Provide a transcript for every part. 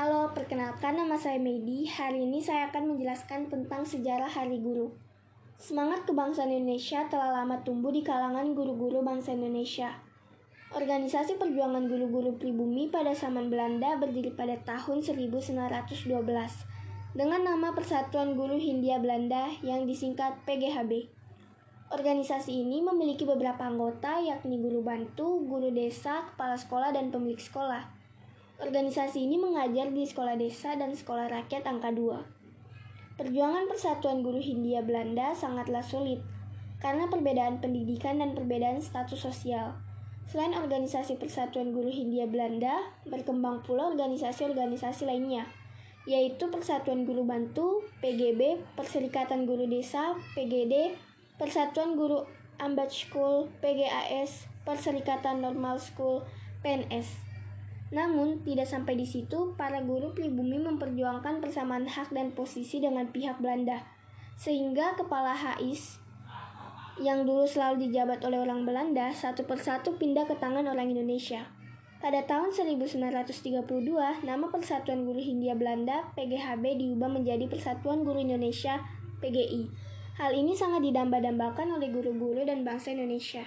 Halo, perkenalkan nama saya Medi. Hari ini saya akan menjelaskan tentang sejarah Hari Guru. Semangat kebangsaan Indonesia telah lama tumbuh di kalangan guru-guru bangsa Indonesia. Organisasi perjuangan guru-guru pribumi pada zaman Belanda berdiri pada tahun 1912 dengan nama Persatuan Guru Hindia Belanda yang disingkat PGHB. Organisasi ini memiliki beberapa anggota yakni guru bantu, guru desa, kepala sekolah, dan pemilik sekolah. Organisasi ini mengajar di sekolah desa dan sekolah rakyat angka 2. Perjuangan Persatuan Guru Hindia Belanda sangatlah sulit karena perbedaan pendidikan dan perbedaan status sosial. Selain organisasi Persatuan Guru Hindia Belanda, berkembang pula organisasi-organisasi lainnya, yaitu Persatuan Guru Bantu, PGB, Perserikatan Guru Desa, PGD, Persatuan Guru Ambat School, PGAS, Perserikatan Normal School, PNS. Namun, tidak sampai di situ, para guru pribumi memperjuangkan persamaan hak dan posisi dengan pihak Belanda, sehingga kepala HIS yang dulu selalu dijabat oleh orang Belanda satu persatu pindah ke tangan orang Indonesia. Pada tahun 1932, nama Persatuan Guru Hindia Belanda PGHB diubah menjadi Persatuan Guru Indonesia PGI Hal ini sangat didamba-dambakan oleh guru-guru dan bangsa Indonesia.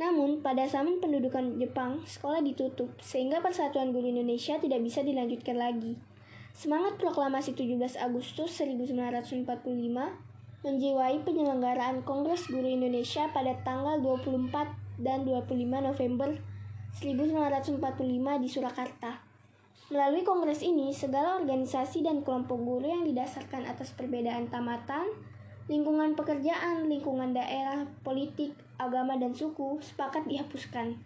Namun, pada zaman pendudukan Jepang, sekolah ditutup, sehingga Persatuan Guru Indonesia tidak bisa dilanjutkan lagi. Semangat proklamasi 17 Agustus 1945 menjiwai penyelenggaraan Kongres Guru Indonesia pada tanggal 24 dan 25 November 1945 di Surakarta. Melalui kongres ini, segala organisasi dan kelompok guru yang didasarkan atas perbedaan tamatan, lingkungan pekerjaan, lingkungan daerah, politik, agama, dan suku sepakat dihapuskan.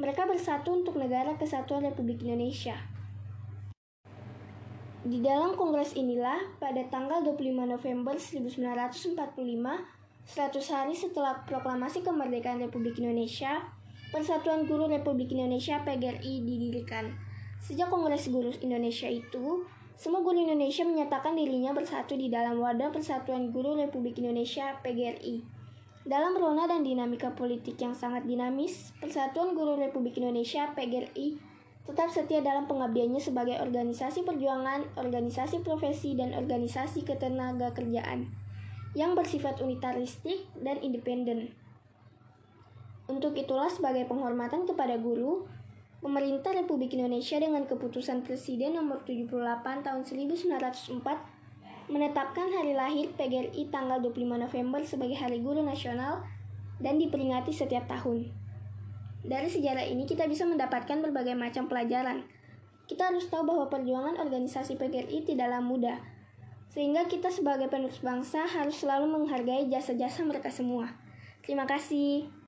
Mereka bersatu untuk negara kesatuan Republik Indonesia. Di dalam kongres inilah, pada tanggal 25 November 1945, 100 hari setelah proklamasi kemerdekaan Republik Indonesia, Persatuan Guru Republik Indonesia PGRI didirikan. Sejak Kongres Guru Indonesia itu, semua guru Indonesia menyatakan dirinya bersatu di dalam wadah Persatuan Guru Republik Indonesia PGRI. Dalam rona dan dinamika politik yang sangat dinamis, Persatuan Guru Republik Indonesia PGRI tetap setia dalam pengabdiannya sebagai organisasi perjuangan, organisasi profesi, dan organisasi ketenaga kerjaan yang bersifat unitaristik dan independen. Untuk itulah sebagai penghormatan kepada guru, Pemerintah Republik Indonesia dengan keputusan Presiden nomor 78 tahun 1904 menetapkan hari lahir PGRI tanggal 25 November sebagai Hari Guru Nasional dan diperingati setiap tahun. Dari sejarah ini kita bisa mendapatkan berbagai macam pelajaran. Kita harus tahu bahwa perjuangan organisasi PGRI tidaklah mudah, sehingga kita sebagai penerus bangsa harus selalu menghargai jasa-jasa mereka semua. Terima kasih.